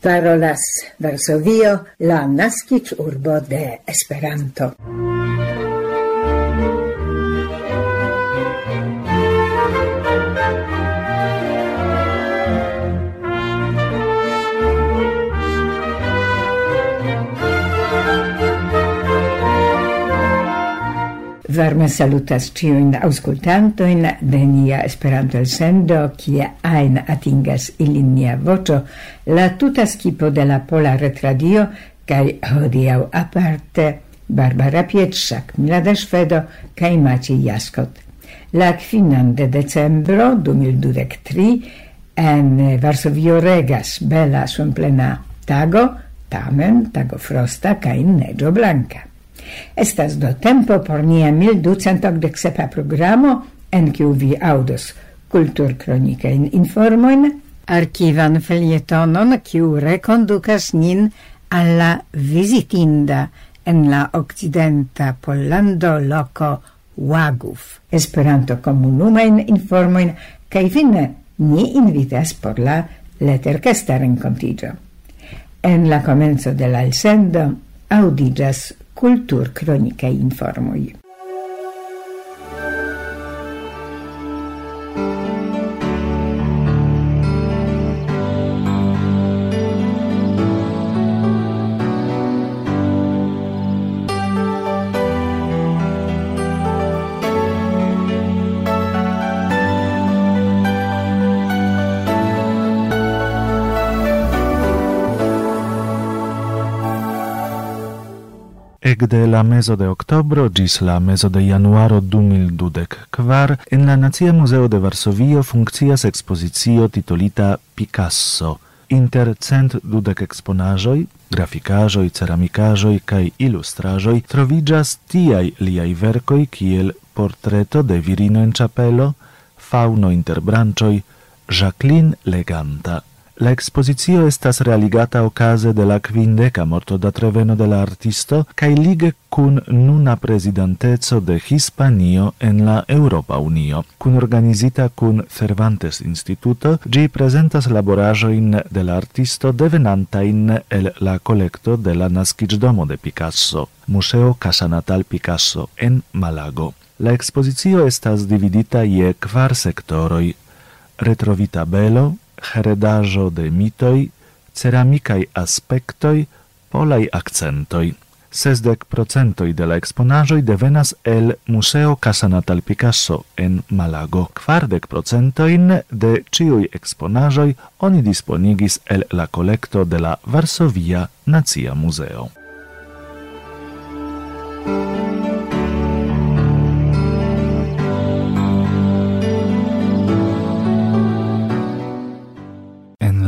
parolas Varsovio, la nascic urbo de Esperanto. varme salutas ciujn auscultantojn de nia Esperanto-elsendo, kie ajn atingas ilin nia voĉo, la tuta skipo de la Pola Retradio kaj hodiaŭ aparte Barbara Pietrzak, Milada Szwedo kaj Maciej Jaskot. La kwinan de decembro 2023 en Varsovio regas bela sonplena tago, tamen tago frosta kaj neĝo blanka. Estas do tempo por nia 1287 programo, en kiu vi audos kulturkronikain informojn, arkivan felietonon, kiu rekondukas nin alla visitinda en la occidenta Pollando loco Wagów. Esperanto komunumajn informojn kaj fine ni invitas por la leterkesta renkontiĝo. En la komenco de la elsendo audiĝas kultur kronika informoj. Ekde la mezo de oktobro gis la mezo de januaro 2012 en la Nacia Muzeo de Varsovio funkcias ekspozicio titolita Picasso. Inter cent dudek eksponaĵoj, grafikaĵoj, ceramikaĵoj kaj ilustraĵoj troviĝas tiaj liaj verkoj kiel portreto de virino en ĉapelo, fauno inter branĉoj, Jacqueline Leganta. La exposizio estas realigata ocase de la quindeca morto da treveno de la artisto cae lige cun nuna presidentezo de Hispanio en la Europa Unio. Cun organizita cun Cervantes Instituto, gi presentas laborajoin de la artisto devenantain el la collecto de la nascicdomo de Picasso, Museo Casa Natal Picasso en Malago. La exposizio estas dividita ie kvar sectoroi, retrovita belo, heredajo de mitoi, ceramikaj aspectoi, polai accentoi. Sesdec procentoi de la exponajoi devenas el Museo Casa Natal Picasso en Malago. Quardec procentoin de ciui exponajoi oni disponigis el la colecto de la Varsovia Nazia Museo.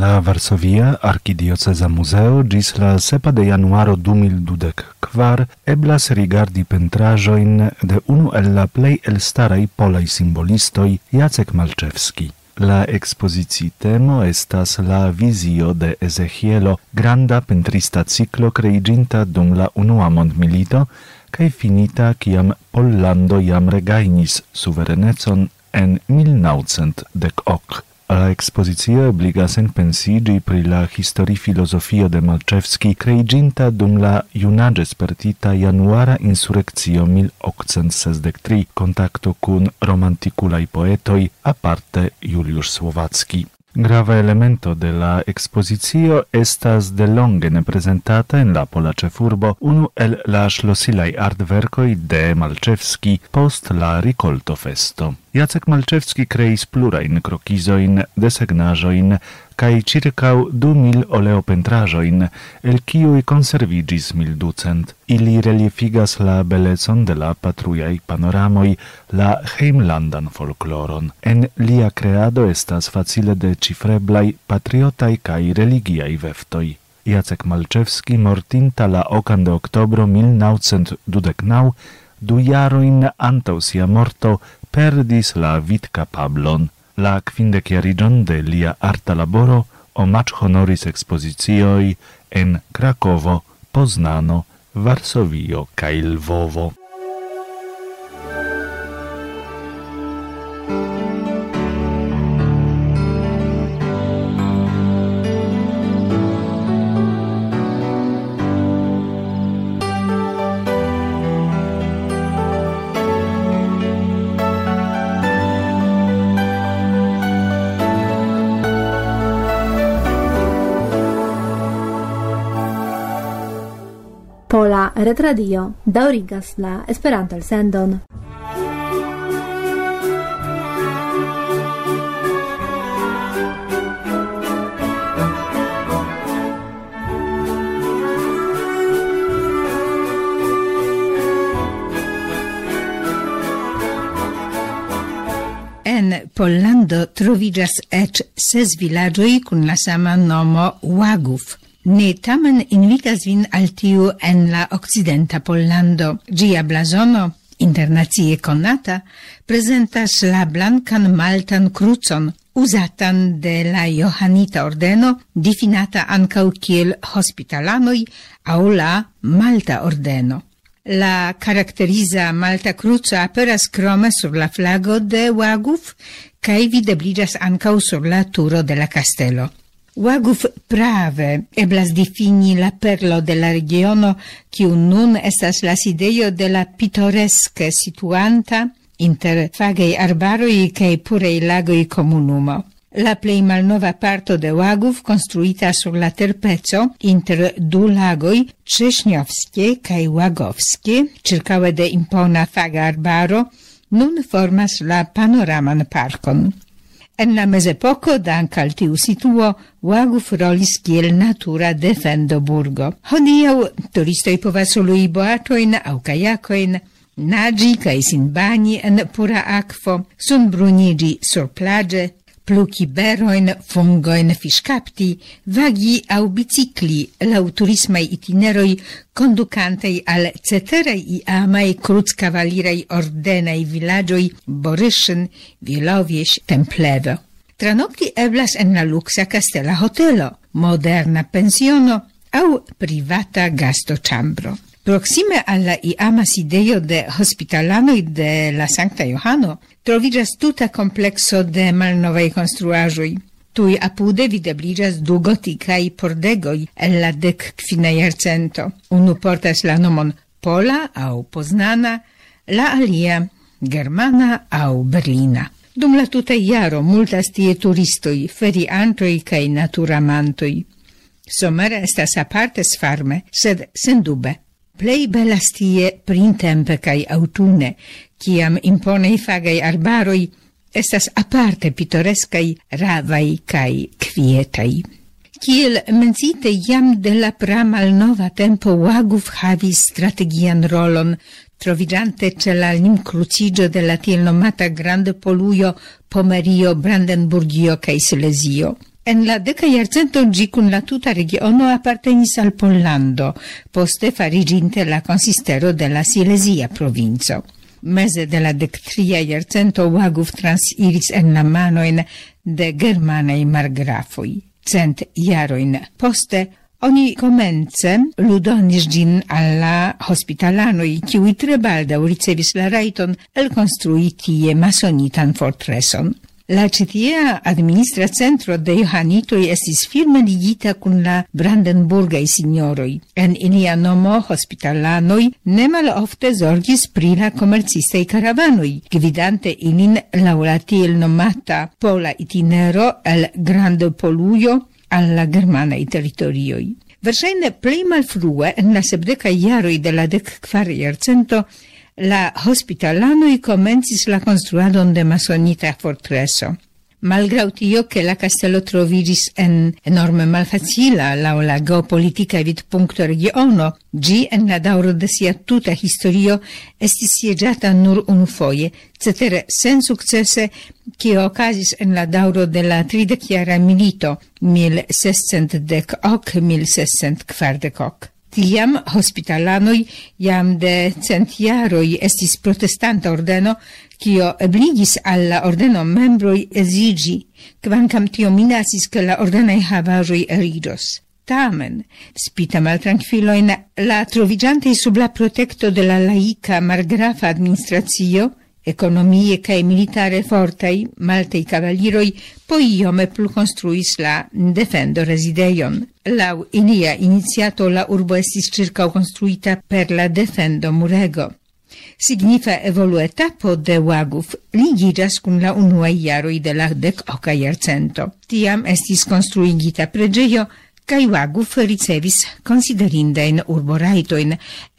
la Varsovia Arkidioceza Museo gis la sepa de januaro 2012 kvar eblas rigardi pentrajoin de unu el la plej elstarai polai simbolistoi Jacek Malczewski. La expozici temo estas la vizio de Ezechielo, granda pentrista ciclo creiginta dum la unua mondmilito, cae finita ciam Pollando jam regainis suverenecon en 1910. La expozicio en pensigi pri la histori filosofio de Malczewski creiginta dum la junage spertita januara insurrectio 1863, contacto kun romanticulai poetoi, aparte Juliusz Słowacki. Grava elemento de la expozicio estas de longe ne presentata en la pola cefurbo unu el la schlosilai artverkoi de Malczewski post la ricolto festo. Jacek Malczewski kreis plurain krokizoin, desegnajoin, cae circau du mil oleopentrajoin, el ciui conservigis mil ducent. Ili reliefigas la belezon de la patrujai panoramoi, la heimlandan folkloron. En lia creado estas facile de cifreblai patriotai cae religiai veftoi. Jacek Malczewski mortinta la ocan de oktobro 1929, du jaroin antau sia morto perdis la vit capablon, la quindeciarigion de lia arta laboro omac honoris expozicioi en Krakovo, Poznano, Varsovio cae Lvovo. Retradio daurigas la Esperanto-elsendon. En Pollando trovigas ec ses villagioi cun la sama nomo Waguf. – Ni tamen invitas vin al tiu en la occidenta Pollando. Gia blazono, internazie conata, presentas la blancan maltan crucon, usatan de la Johannita ordeno, difinata ancau kiel hospitalanoi, au la Malta ordeno. La caracteriza Malta Cruza aperas crome sur la flago de Wagów cae videbligas ancau sur la turo de la castello. Waguf prave eblas difini la perlo de la regiono, kiu nun estas la sidejo de la pitoreske situanta inter fagei arbaroi cae purei lagoi comunumo. La plei malnova parto de Waguf construita sur la terpeco inter du lagoi Cześniowskie kaj Łagowskie, circaue de impona faga arbaro, nun formas la panoraman parkon. En la mezepoko, dank al tiu situo, Łagów rolis kiel natura defendoburgo. Hodiaŭ turistoj povas lui boatojn aŭ kajakojn, naĝi kaj sinbani en pura akvo, sunbruniĝi surplaĝe, pluciberoin, fungoin fiscapti, vagi au bicicli lau turismai itineroi conducantei al ceterei iamae cruccavalirei ordenei villagioi Boryszyn, Wielowieś, Templewo. Tranokti eblas en la luxa castella hotelo, moderna pensiono au privata gastochambro. Proxime alla iama sideio de hospitalanoi de la Sancta Johano trovigas tuta complexo de malnovei construajoi. Tui apude videbligas du goticai pordegoi el la dec quina iercento. Unu portas la nomon Pola au Poznana, la alia Germana au Berlina. Dum la tuta iaro multas tie turistoi, feriantoi cae naturamantoi. Somere estas aparte sfarme, sed sendube plei belas tie printempe cae autune, ciam imponei fagai arbaroi estas aparte pittorescai, ravai cae quietai. Kiel mencite jam de la pramalnova tempo Waguf havis strategian rolon, trovidante ce la lincrucigio de la tiel nomata Grande poluio Pomerio, Brandenburgio cae Silesio. En la deca iarcento gi cun la tuta regiono appartenis al Pollando, poste fariginte la consistero de la Silesia provinco. Mese de la dectria iarcento Waguf transiris en la manoin de germanei margrafoi. Cent iaroin poste Oni comence ludonis gin alla hospitalanoi, kiui tre baldau ricevis la raiton el construi tie masonitan fortreson. La citia administra centro de Johannitoi estis firme ligita cun la Brandenburgai signoroi. En ilia nomo hospitalanoi nemal ofte zorgis pri la comercistei caravanoi, gvidante ilin laulatil nomata pola itinero el Grande Polujo alla germanai territorioi. Versaine plei malfrue en la sebdeca iaroi de la dec quar iarcento la hospitalanoi comencis la construadon de masonita fortreso. Malgrau tio che la castello troviris en enorme malfacila laŭ la geopolitica vid vidpunkto regiono, gi en la dauro de sia tuta historio estis siegiata nur un foie, cetere sen successe che ocasis en la dauro de la tridekjara milito 1610-1640. Tiam hospitalanoi jam de centiaroi estis protestanta ordeno, kio ebligis alla ordeno membroi esigi, kvankam tio minasis che la ordenei havajoi eridos. Tamen, spita mal tranquilloin, la trovigiante sub la protecto de la margrafa administracio, Economie cae militare fortai, maltei cavaliroi, poi iome plu construis la defendo resideion. Lau inia iniziato la urbo estis circa construita per la defendo murego. Signifa evolu etapo de Wagów ligiras cun la unua iaroi de la dec oca iercento. Tiam estis construigita pregeio, Kaiwaguf ricevis considerindajn urboraitoin,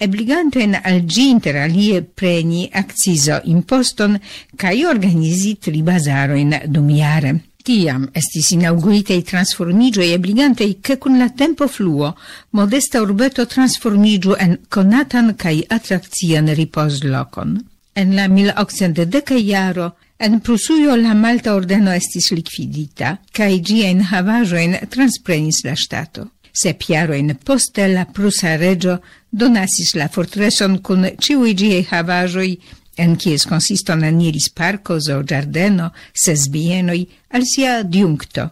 ebligantojn al ĝi interalie preni acciso imposton kai organizi tri bazarojn dumjare. Tiam estis inaŭguritaj transformiĝoj ebligantaj, che con la tempo fluo modesta urbeto transformigio en konatan kaj ripos locon. En la 1810 iaro, en Prusujo la Malta ordeno estis likvidita, kaj in havaĵojn transprenis la stato. Sep jarojn poste la prusa Regio donasis la fortreson kun ciui giei havajoi, en kies aniris parcos o giardeno, ses bienoi, al sia diuncto.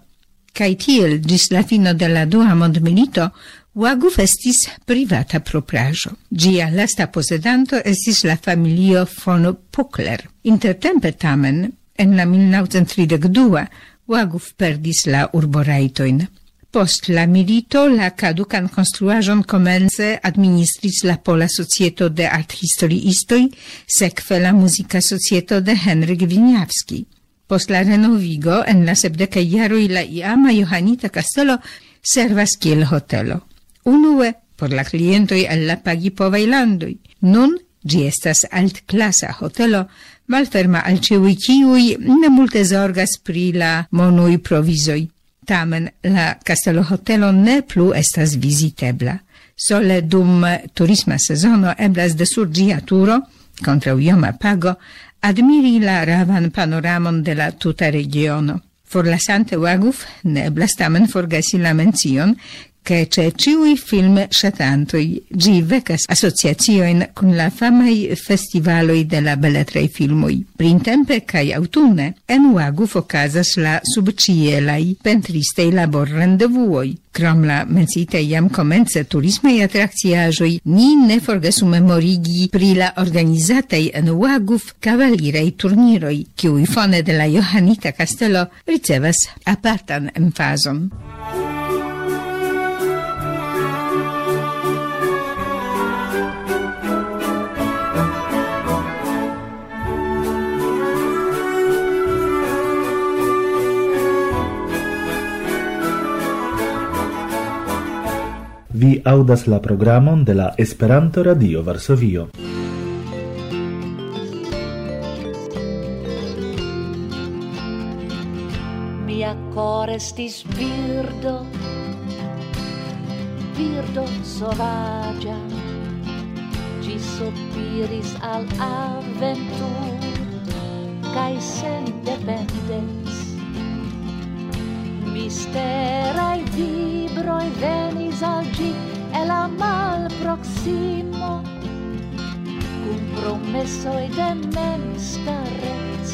Kaj tiel, gis la fino de la dua mondmilito, Waguf estis privata propraĵo. Gia lasta posedanto estis la familio von Pukler. Intertempe tamen, en la 1932, Waguf perdis la urboraitoin. Post la milito la caducan construajon comence administris la Pola Societo de Arthistoriistoj, sekve la musica Societo de Henryk Winiawski. Post la renovigo en la sepdekaj iaroi la iama Johanita Castello servas kiel hotelo unue por la clientoi el la pagipovaj landoi. Nun gi estas alt classa hotelo, malferma al ciui ciui ne multe zorgas pri la monui provisoi. Tamen la Castello Hotelo ne plu estas visitebla. Sole dum turisma sezono eblas de sur ĝia turo, contra ioma pago, admiri la ravan panoramon de la tuta regiono. For la Sante Waguf ne eblas tamen forgesi la mencion, che ce ciui film shatantoi gi vecas associazioin con la famai festivaloi de la beletrei filmoi. Printempe cae autunne, en uagu focasas la subcielai pentristei labor rendevuoi. Crom la mencite iam comence turismei attracciajoi, ni ne forgesu memorigi pri la organizatei en Uaguf cavalirei turniroi, kiui fone de la Johannita Castello ricevas apartan emfazon. Vi audas la programon de la Esperanto-Radio Varsovio. Mia core estis birdo, birdo sovagia, ci sopiris al aventur sen sendepende misterai vibroi venis al gi e la mal proximo. Cum promessoi de men starez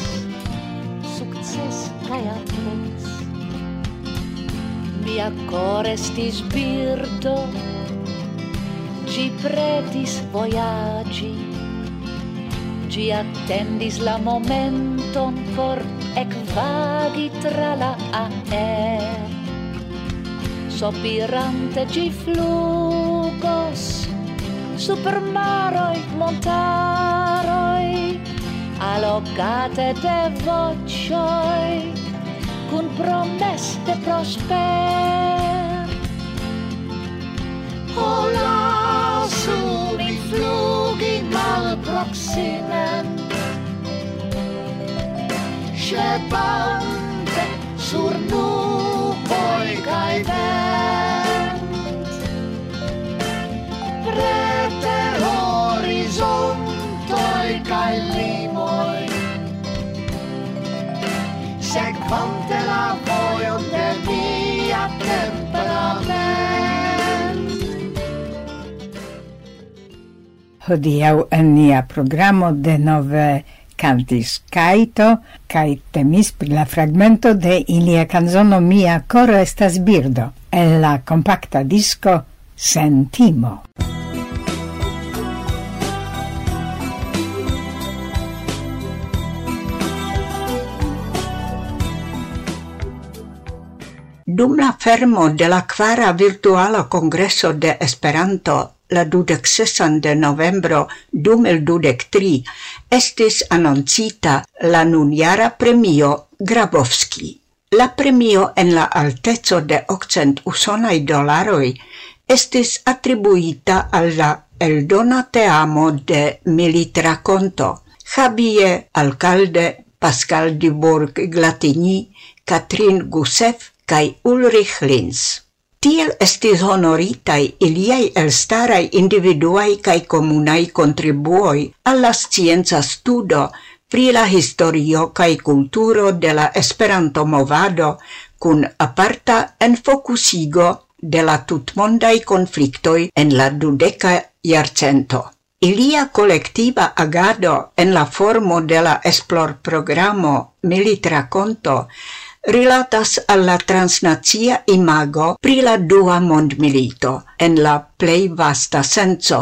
success cae atrez mia cor estis birdo gi pretis voyagi gi attendis la momenton por ec vagi tra la aer. Sopirante gi flugos super maroi montaroi allocate de vocioi cun promesse de prosper. Hola su mi flugi mal proximen se pande sur tuupoikainen. Preter limoi, temperament. En nia programo cantis caito, cae temis pri la fragmento de ilia canzono Mia coro estas birdo, en la compacta disco Sentimo. Dum la fermo de la quara virtuala congresso de Esperanto la 26 de novembro 2023 estis anoncita la nuniara premio Grabowski. La premio en la altezo de 800 usonai dolaroi estis attribuita alla eldona teamo de militra conto. Javier Alcalde, Pascal Dubourg Glatigny, Catherine Gusseff kai Ulrich Linz. Tiel estis honoritaj iliaj elstaraj individuaj kaj komunaj kontribuoj al la studo pri la historio kaj kulturo de la Esperanto-movado kun aparta enfokusigo de la tutmondaj konfliktoj en la dudeca jarcento. Ilia kolektiva agado en la formo de la esplor programo Militra Conto rilatas alla transnazia imago pri la dua mondmilito en la plej vasta senso,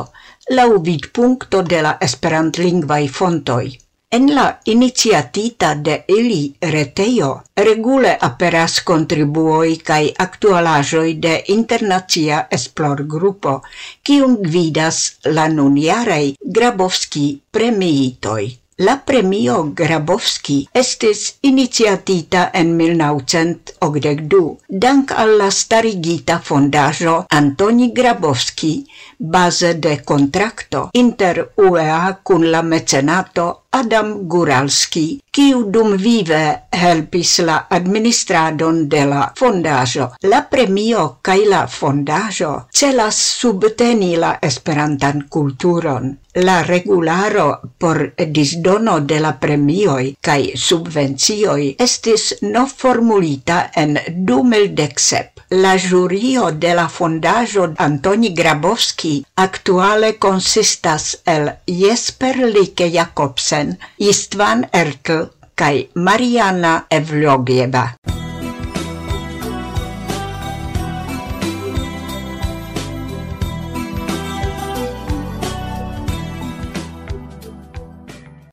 la uvid vidpunkto de la esperantlingvaj fontoj. En la iniciatita de ili retejo regule aperas kontribuoj kaj aktualaĵoj de internacia esplorgrupo, cium gvidas la nuniarei Grabovski premiitoi. La premio Grabowski estis iniciatita en 1982 dank alla starigita fondajo Antoni Grabowski base de kontrakto inter UEA kun la mecenato Adam Guralski, kiu dum vive helpis la administradon de la fondajo. La premio kaj la fondajo celas subteni la esperantan kulturon. La regularo por disdono de la premioi kaj subvencioj estis no formulita en 2017 la jurio de la fondajo Antoni Grabowski aktuale consistas el Jesper Like Jakobsen, Istvan Ertl kai Mariana Evlogieva.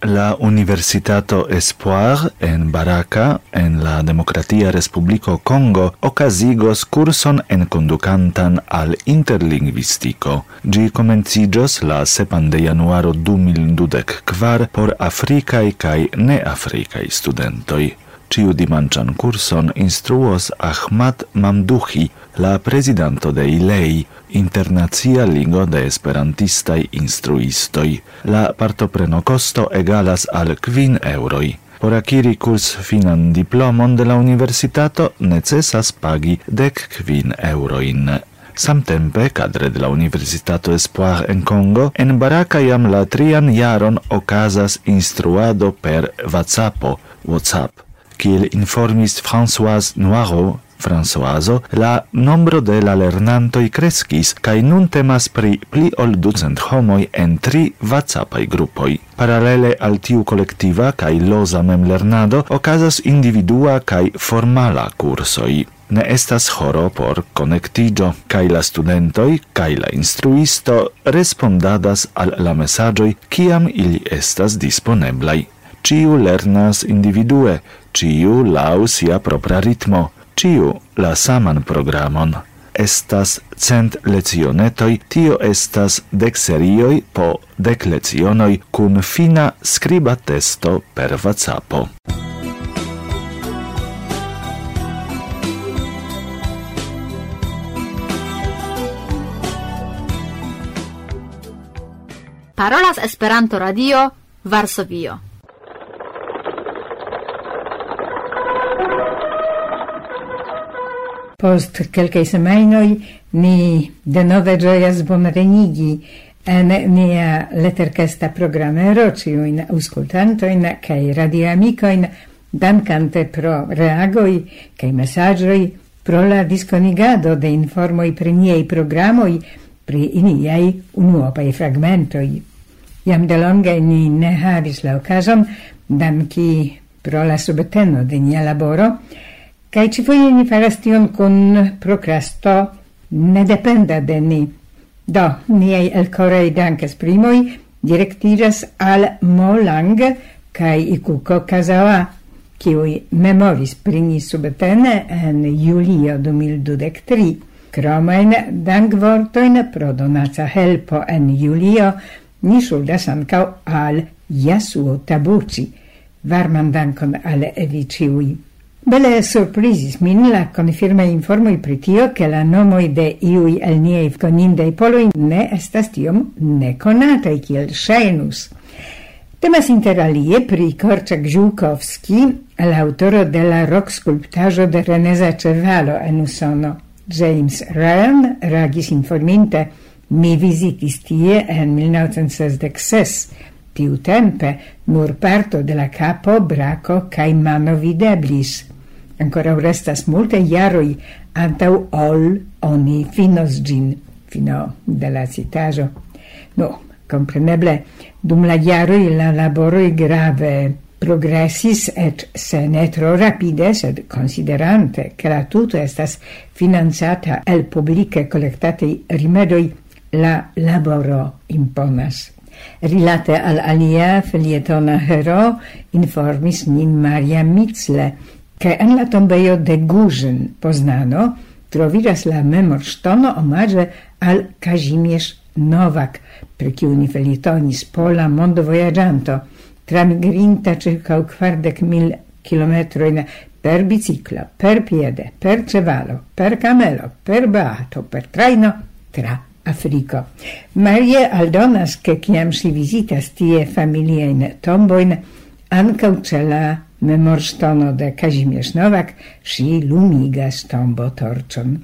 la Universitato Espoir en Baraka en la Democratia Respubliko Congo okazigos kurson en conducantan al interlingvistico. Gi komenciĝos la 7 de januaro 2024 por afrikaj kaj neafrikaj studentoj ciu dimancian kurson instruos Ahmad Mamduhi, la prezidanto de ILEI, Internacia Ligo de Esperantistai Instruistoi. La partoprenokosto egalas al 5 euroi. Por akiri kurs finan diplomon de la universitato necessas pagi dec kvin euroin. Samtempe, cadre de la Universitato Espoir en Congo, en Baraka jam la trian jaron okazas instruado per WhatsAppo, WhatsApp kiel informis Françoise Noiro, Françoiso, la nombro de la lernantoj kreskis kaj nun temas pri pli ol ducent homoj en tri WhatsAppaj grupoj. Paralele al tiu kolektiva kaj loza memlernado okazas individua kaj formala kursoj ne estas horo por konektiĝo kaj la studentoj kaj la instruisto respondadas al la mesaĝoj kiam ili estas disponeblaj. Ciu lernas individue, ciu lau sia propra ritmo, ciu la saman programon. Estas cent lecionetoi, tio estas dec serioi po dec lecionoi cun fina scriba testo per WhatsAppo. Parolas Esperanto Radio, Varsovio. Post quelcae semainoi ni de denove gioias bonvenigi en nia lettercasta in ciuin auscultantoin cae radioamicoin dancante pro reagoi cae messagioi pro la disconigado de informoi pri niei programoi pri iniai unuopai fragmentoi. Iam de longe ni ne havis la ocason, danki pro la subteno de nia laboro, Kaj cifoje ni faras tion kun prokrasto, ne dependa de ni. Do, niei elcorei dankes primoi directiras al Molang kaj Ikuko Kazawa, kiuj memoris pri ni subtene en julio 2023. Kromain dankvortojn pro donaca helpo en julio ni ŝuldas ankaŭ al Yasuo Tabuchi. Varman dankon al vi ĉiuj. Bele surprizis min la confirma informoj i pritio che la nomoj de iui el niei conindei poloi ne estas tiom nekonataj kiel ŝajnus. Temas interalie pri Korczak Żółkowski, l'autoro de la rock sculptajo de Reneza Ĉevalo en Usono. James Ryan reagis informinte mi visitis tie en 1966. Tiutempe nur parto de la capo, braco cae mano videblis ancora restas multe iaroi antau ol oni finos gin, fino de la citajo. No, compreneble, dum la iaroi la laboroi grave progressis et se ne tro rapide, sed considerante che la tuto estas finanzata el publice collectatei rimedoi, la laboro imponas. Rilate al alia felietona hero informis nin Maria Mitzle, che en la tombejo de Gurzyn, Poznano, troviras la memorŝtono omaĝe al Kazimierz Nowak, per kiu ni felitonis pola mondvojaĝanto, tramigrinta circa quardec mil kilometrojn per biciclo, per piede, per cevalo, per camelo, per baato, per traino, tra Africo. Marie aldonas, che chiam si vizitas tie familiajn tombojn, ankaŭ ĉe la memorstono de Kazimierz Nowak si lumigas tombo torczon.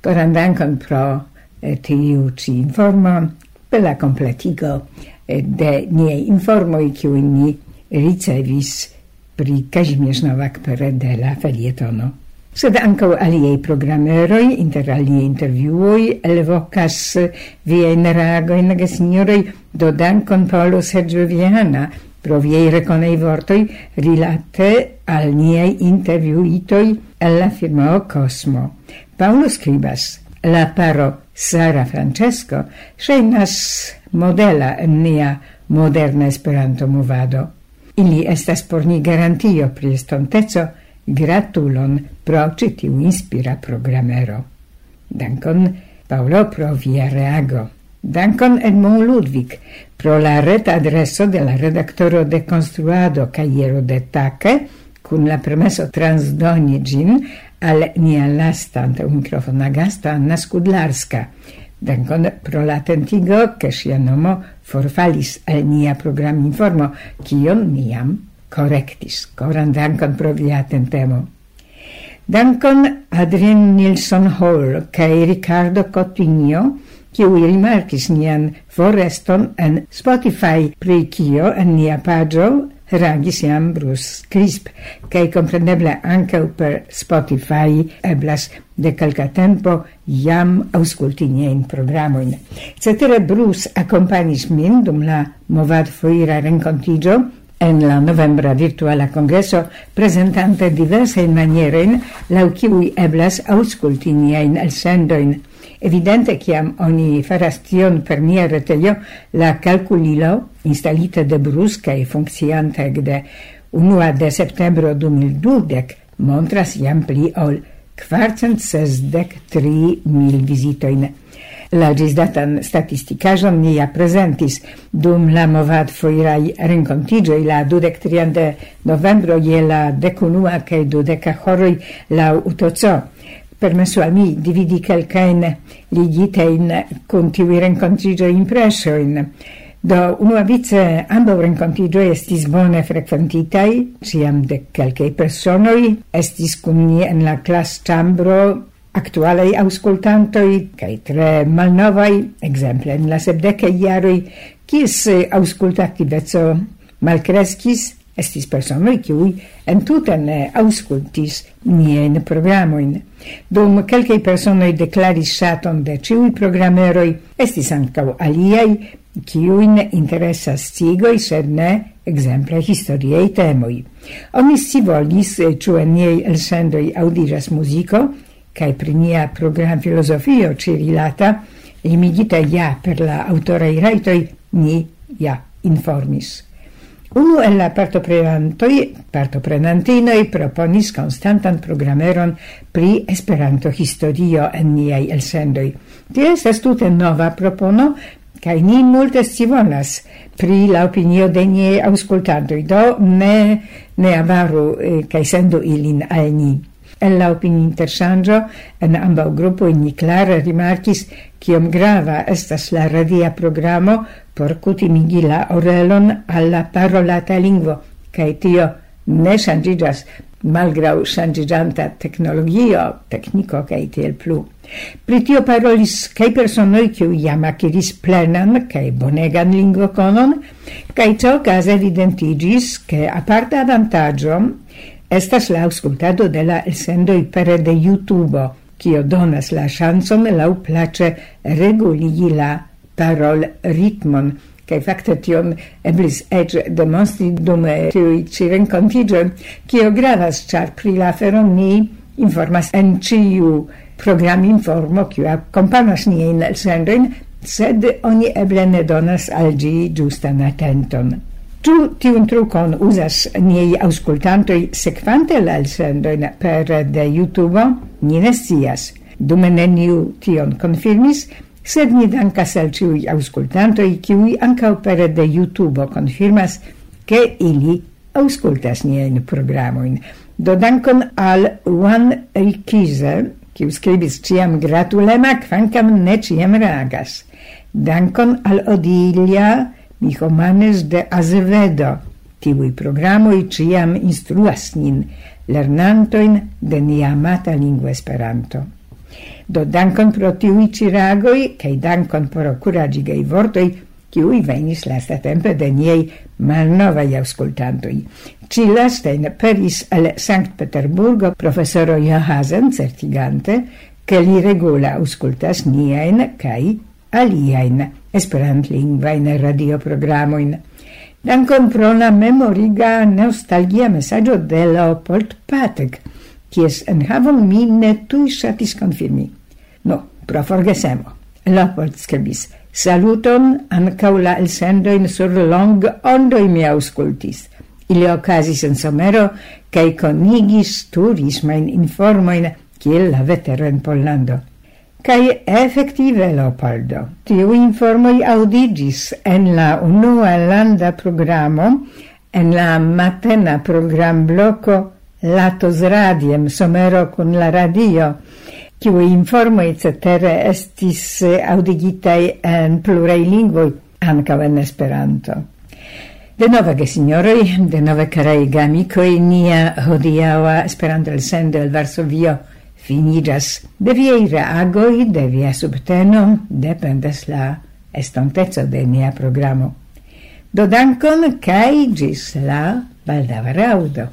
Koran dankon pro eh, tiu ci informo, per la completigo eh, de niei informoi kiu ni ricevis pri Kazimierz Nowak per de la felietono. Sed ancau aliei programeroi, inter aliaj intervjuoj, elvokas eh, viajn reagojn, signoroi, do dankon Paolo Sergio Viana, proviei reconei vortoi rilate al niei interviuitoi la firmao Cosmo. Paolo scribas, la paro Sara Francesco scenas modela en nia moderna Esperanto movado. Ili estas por ni garantio pri estonteco, gratulon pro citiu inspira programero. Dankon, Paolo, pro via reago. Dankon Edmond Ludwig pro la reta adreso de la redaktoro de construado Kajero de Take, cun la permesso transdoni gin al nia lasta antaŭ mikrofona gasta Anna Skudlarska, dankon pro la tentigo che sia nomo forfalis al nia programinformo, kion niam correctis. Coran dankon pro via tentemo. Dankon Adrien Nilsson Hall, kaj Ricardo Cotigno, kiu rimarkis nian foreston en Spotify, pri kio en nia pagio reagis jam Bruce Crisp, kaj kompreneble ankaŭ per Spotify eblas de calca tempo jam ausculti niain programoin. Cetere Bruce accompagnis min dum la movad foira rencontigio en la novembra virtuala congresso presentante diverse manierein lau kiui eblas ausculti niain elsendoin. Evidente, ciam oni faras tion per nia retelio, la calculilo, instalita de brusca e funccianta de 1 de septembro 2012, montras jam pli ol kvarcent sesdek tri mil visitoin. La gisdatan statisticajon nia presentis dum la movad foirai rencontigioi la dudec trian de novembro je la decunua cae dudeca horoi la utoco permesso a mi dividi calcain ligita in continui rencontrigio in presso in do unua vice ambo rencontrigio estis bone frequentitai ciam de calcae personoi estis cum ni en la clas chambro actualei auscultantoi cae tre malnovai, exemple in la sepdecae iaroi, cis auscultativezo malcrescis, estis personoi, ciui entuten auscultis nien programoin. Dum quelcae personoj declaris ŝaton de ciui programeroi, estis ancau aliai, kiujn interessas cigoi, sed ne exemple historiei temoi. Onis Oni scivolis, ciu eh, en niei elsendoi audiras musico, cae prinia program filosofio ĉi rilata, limigita ja per la autorei raitoi, ni ja informis. Unu el la partoprenantoj, partoprenantinoj proponis konstantan programeron pri Esperanto-historio en niaj elsendoj. Tio estas tute nova propono, kaj ni multe scivolas pri la opinio de niaj aŭskultantoj, do ne, ne avaru eh, kaj sendu ilin al ni. En la opininterŝanĝo en ambau gruppo ni klare rimarkis kiom grava estas la radia programo por cutimigi la orelon alla parolata lingvo kaj tio ne ŝanĝiĝas malgrau ŝanĝiĝanta tecnologio, tecnico, kai tiel plu. Pri tio parolis kaj personoi kiuj iam akiris plenan kaj bonegan lingvokonon, kaj ĉeokaze evidentigis ke aparta avantaĝo Estas la auscultado de la sendoi pere de YouTube, kio donas la ŝancon laŭ plaĉe reguligi la parol ritmon, kaj fakte tion eblis eĉ demonstri dum tiuj ĉi renkontiĝoj, kio gravas, ĉar pri la aferon ni informas en ĉiu programinformo, kiu akompanas niajn elsendojn, sed oni eble ne donas al ĝi ĝustan atenton. Tu tiun trucon usas niei auscultantoi sekvante la elsendoin per de YouTube, ni ne sias. Dume neniu tion confirmis, sed ni dankas al ciui auscultantoi, ciui ancau per de YouTube confirmas, che ili auscultas nien programoin. Do dankon al Juan Rikize, kiu scribis ciam gratulema, kvankam ne ciam reagas. Dankon al Odilia Mihomanes de Azevedo. Tiui programoi ciam instruas nin lernantoin de nia amata lingua Esperanto. Do dankon pro tiui ciragoi, cae dankon pro curagigei vortoi, kiui venis lasta tempe de niei malnovai auscultantoi. Ci lastein peris al Sankt Peterburgo professoro Johasen certigante, che li regula auscultas niaen cae aliaen esperantlingvajn radioprogramojn. Dankon pro la memoriga nostalgia messaggio de Leopold Patek, kies enhavon mi ne tui satis confirmi. No, pro forgesemo. Leopold scribis, Saluton ancau la elsendojn sur long ondoj mi auscultis. Ili okazis in somero cae conigis turismain informoin, kiel la veteren Pollando cae effective Leopoldo, tiu informoi audigis en la unua landa programo, en la matena program bloco Latos Radiem, somero con la radio, kiu informoj cetere estis audigitai en plurei lingvoi, ankaŭ en Esperanto. De nove, signori de nove, karaj gamicoi, nia hodiaua Esperanto elsendo el Varsovio – finigas. De viei reagoi, de via subteno, dependes la estontezo de nia programo. Do dankon, kai gis la baldava raudo.